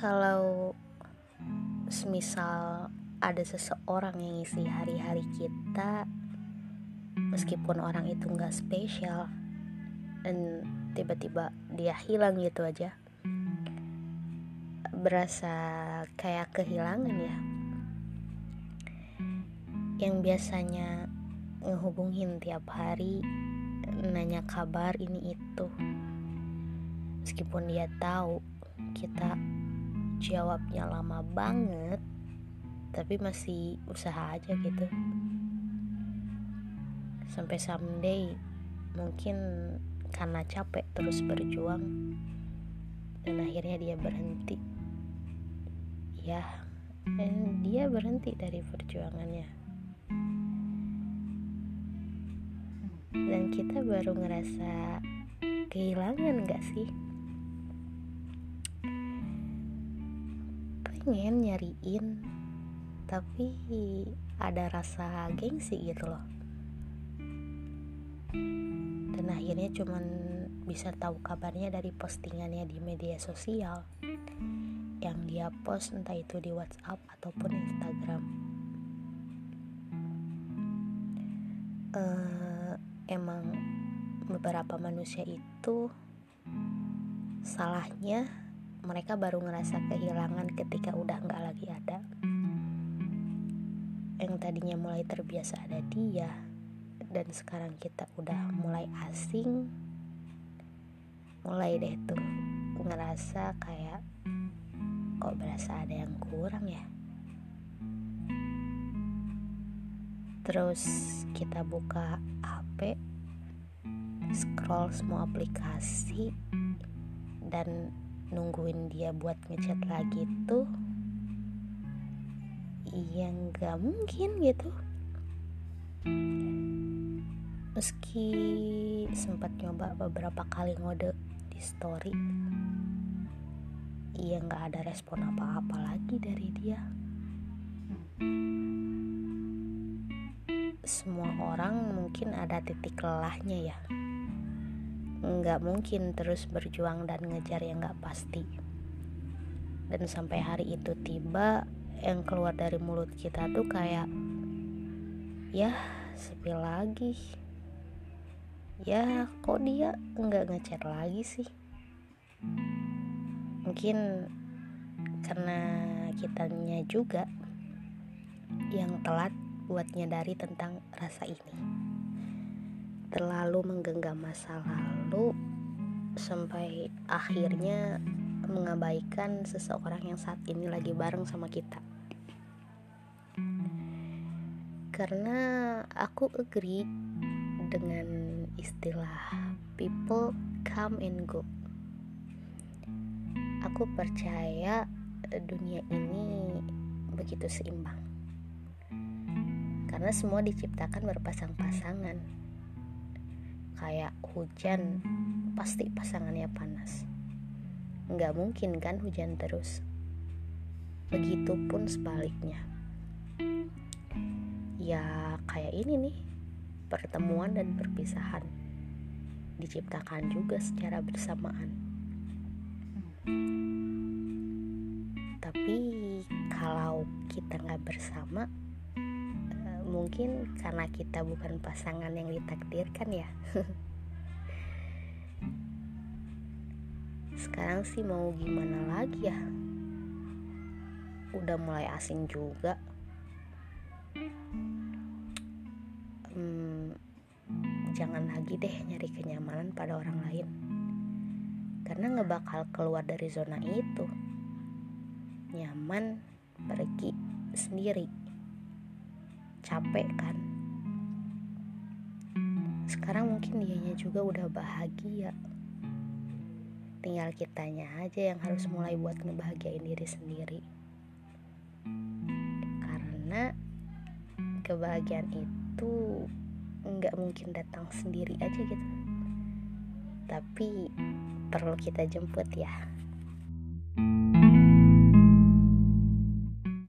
kalau semisal ada seseorang yang ngisi hari-hari kita meskipun orang itu nggak spesial dan tiba-tiba dia hilang gitu aja berasa kayak kehilangan ya. Yang biasanya ngehubungin tiap hari nanya kabar ini itu meskipun dia tahu kita jawabnya lama banget tapi masih usaha aja gitu. Sampai someday mungkin karena capek terus berjuang dan akhirnya dia berhenti. Ya dan dia berhenti dari perjuangannya. Dan kita baru ngerasa kehilangan gak sih pengen nyariin tapi ada rasa gengsi gitu loh. Dan akhirnya cuman bisa tahu kabarnya dari postingannya di media sosial. Yang dia post entah itu di WhatsApp ataupun Instagram. Uh, emang beberapa manusia itu salahnya mereka baru ngerasa kehilangan ketika udah nggak lagi ada. Yang tadinya mulai terbiasa ada dia dan sekarang kita udah mulai asing. Mulai deh tuh ngerasa kayak kok berasa ada yang kurang ya? Terus kita buka HP scroll semua aplikasi dan nungguin dia buat ngechat lagi tuh iya nggak mungkin gitu. Meski sempat nyoba beberapa kali ngode di story iya nggak ada respon apa-apa lagi dari dia. Semua orang mungkin ada titik lelahnya ya nggak mungkin terus berjuang dan ngejar yang nggak pasti. Dan sampai hari itu tiba yang keluar dari mulut kita tuh kayak ya sepi lagi. Ya kok dia nggak ngechat lagi sih? Mungkin karena kitanya juga yang telat buat nyadari tentang rasa ini terlalu menggenggam masa lalu sampai akhirnya mengabaikan seseorang yang saat ini lagi bareng sama kita. Karena aku agree dengan istilah people come and go. Aku percaya dunia ini begitu seimbang. Karena semua diciptakan berpasang-pasangan kayak hujan pasti pasangannya panas. Nggak mungkin kan hujan terus. Begitupun sebaliknya. Ya kayak ini nih pertemuan dan perpisahan. Diciptakan juga secara bersamaan. Tapi kalau kita nggak bersama mungkin karena kita bukan pasangan yang ditakdirkan ya. Sekarang sih mau gimana lagi ya? Udah mulai asing juga. Hmm, jangan lagi deh nyari kenyamanan pada orang lain. Karena nggak bakal keluar dari zona itu. Nyaman pergi sendiri capek kan. Sekarang mungkin dianya juga udah bahagia. Tinggal kitanya aja yang harus mulai buat ngebahagiain diri sendiri. Karena kebahagiaan itu nggak mungkin datang sendiri aja gitu. Tapi perlu kita jemput ya. thank you